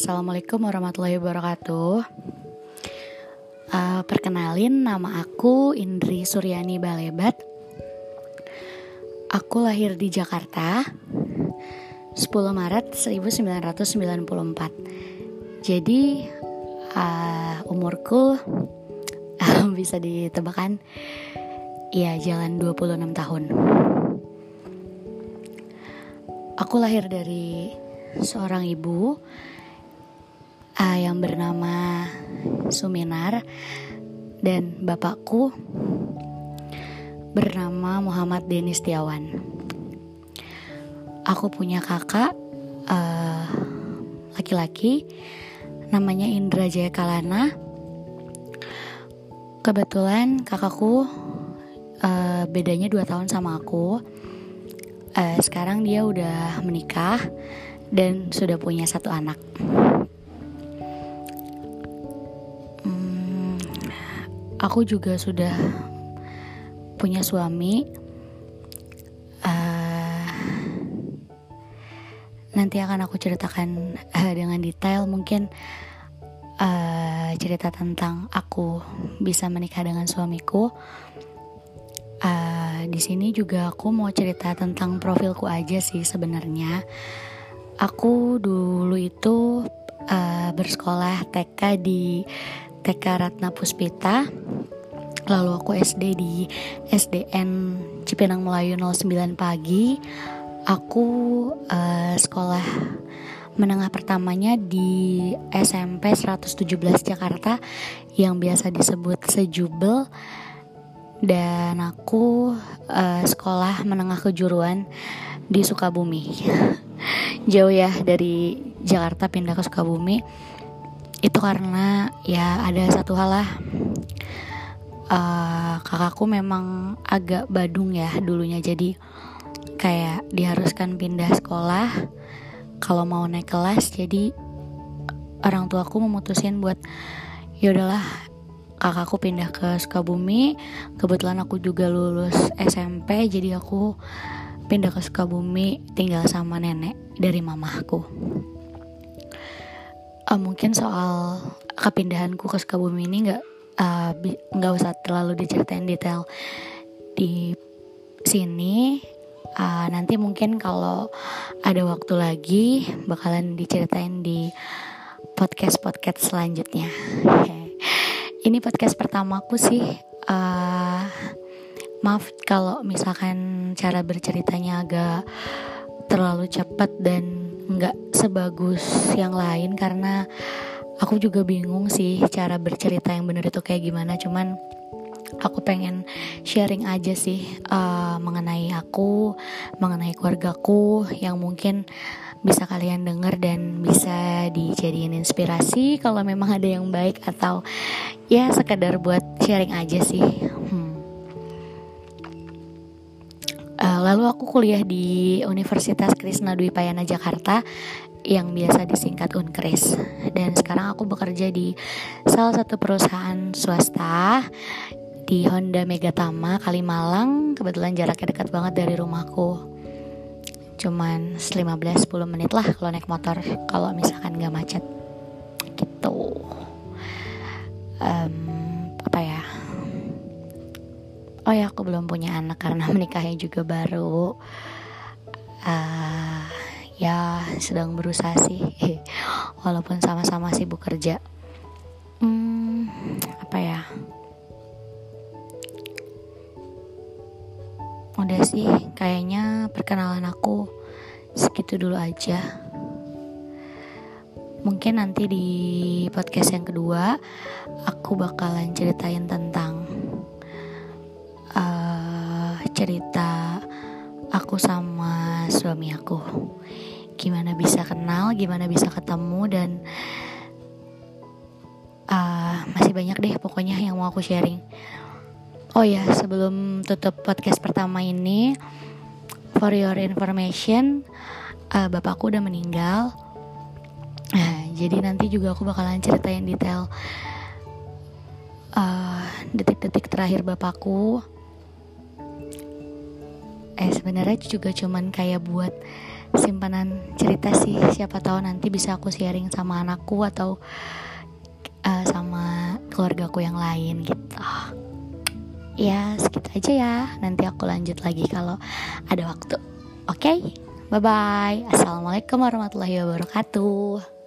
Assalamualaikum warahmatullahi wabarakatuh. Uh, perkenalin, nama aku Indri Suryani Balebat. Aku lahir di Jakarta 10 Maret 1994. Jadi uh, umurku uh, bisa ditebakan ya jalan 26 tahun. Aku lahir dari seorang ibu uh, yang bernama Suminar dan bapakku bernama Muhammad Denis Tiawan. Aku punya kakak uh, laki-laki namanya Indra Jaya Kalana. Kebetulan kakakku uh, bedanya dua tahun sama aku. Uh, sekarang dia udah menikah dan sudah punya satu anak. Aku juga sudah punya suami. Uh, nanti akan aku ceritakan uh, dengan detail mungkin uh, cerita tentang aku bisa menikah dengan suamiku. Uh, di sini juga aku mau cerita tentang profilku aja sih sebenarnya. Aku dulu itu uh, bersekolah TK di TK Ratna Puspita. Lalu aku SD di SDN Cipinang Melayu 09 pagi. Aku uh, sekolah menengah pertamanya di SMP 117 Jakarta yang biasa disebut Sejubel dan aku uh, sekolah menengah kejuruan di Sukabumi. jauh ya dari Jakarta pindah ke Sukabumi itu karena ya ada satu hal lah. Uh, kakakku memang agak badung ya dulunya. Jadi kayak diharuskan pindah sekolah. Kalau mau naik kelas jadi orang tuaku memutusin buat yaudahlah kakakku pindah ke Sukabumi. Kebetulan aku juga lulus SMP jadi aku pindah ke Sukabumi tinggal sama nenek dari mamaku. Uh, mungkin soal kepindahanku ke Sukabumi ini nggak uh, nggak usah terlalu diceritain detail di sini. Uh, nanti mungkin kalau ada waktu lagi bakalan diceritain di podcast podcast selanjutnya. Ini podcast pertamaku sih. Uh, maaf kalau misalkan cara berceritanya agak terlalu cepat dan nggak sebagus yang lain karena aku juga bingung sih cara bercerita yang bener itu kayak gimana. Cuman aku pengen sharing aja sih uh, mengenai aku mengenai keluargaku yang mungkin bisa kalian denger dan bisa dijadiin inspirasi kalau memang ada yang baik atau ya sekadar buat sharing aja sih. Hmm. Uh, lalu aku kuliah di Universitas Krishna Dwi Payana Jakarta yang biasa disingkat Unkris. Dan sekarang aku bekerja di salah satu perusahaan swasta di Honda Megatama Kalimalang. Kebetulan jaraknya dekat banget dari rumahku. Cuman 15-10 menit lah kalau naik motor kalau misalkan gak macet. Gitu. Um, oh ya aku belum punya anak karena menikahnya juga baru. Uh, ya sedang berusaha sih. Walaupun sama-sama sibuk kerja. Hmm, apa ya? Udah sih kayaknya perkenalan aku segitu dulu aja. Mungkin nanti di podcast yang kedua aku bakalan ceritain tentang cerita aku sama suami aku. Gimana bisa kenal gimana bisa ketemu dan uh, masih banyak deh pokoknya yang mau aku sharing. Oh ya sebelum tutup podcast pertama ini for your information uh, bapakku udah meninggal. Nah, jadi nanti juga aku bakalan ceritain detail uh, detik-detik uh, terakhir bapakku eh sebenarnya juga cuman kayak buat simpanan cerita sih. Siapa tahu nanti bisa aku sharing sama anakku atau uh, sama keluargaku yang lain gitu. Ya segitu aja ya. Nanti aku lanjut lagi kalau ada waktu. Oke? Okay? bye bye assalamualaikum warahmatullahi wabarakatuh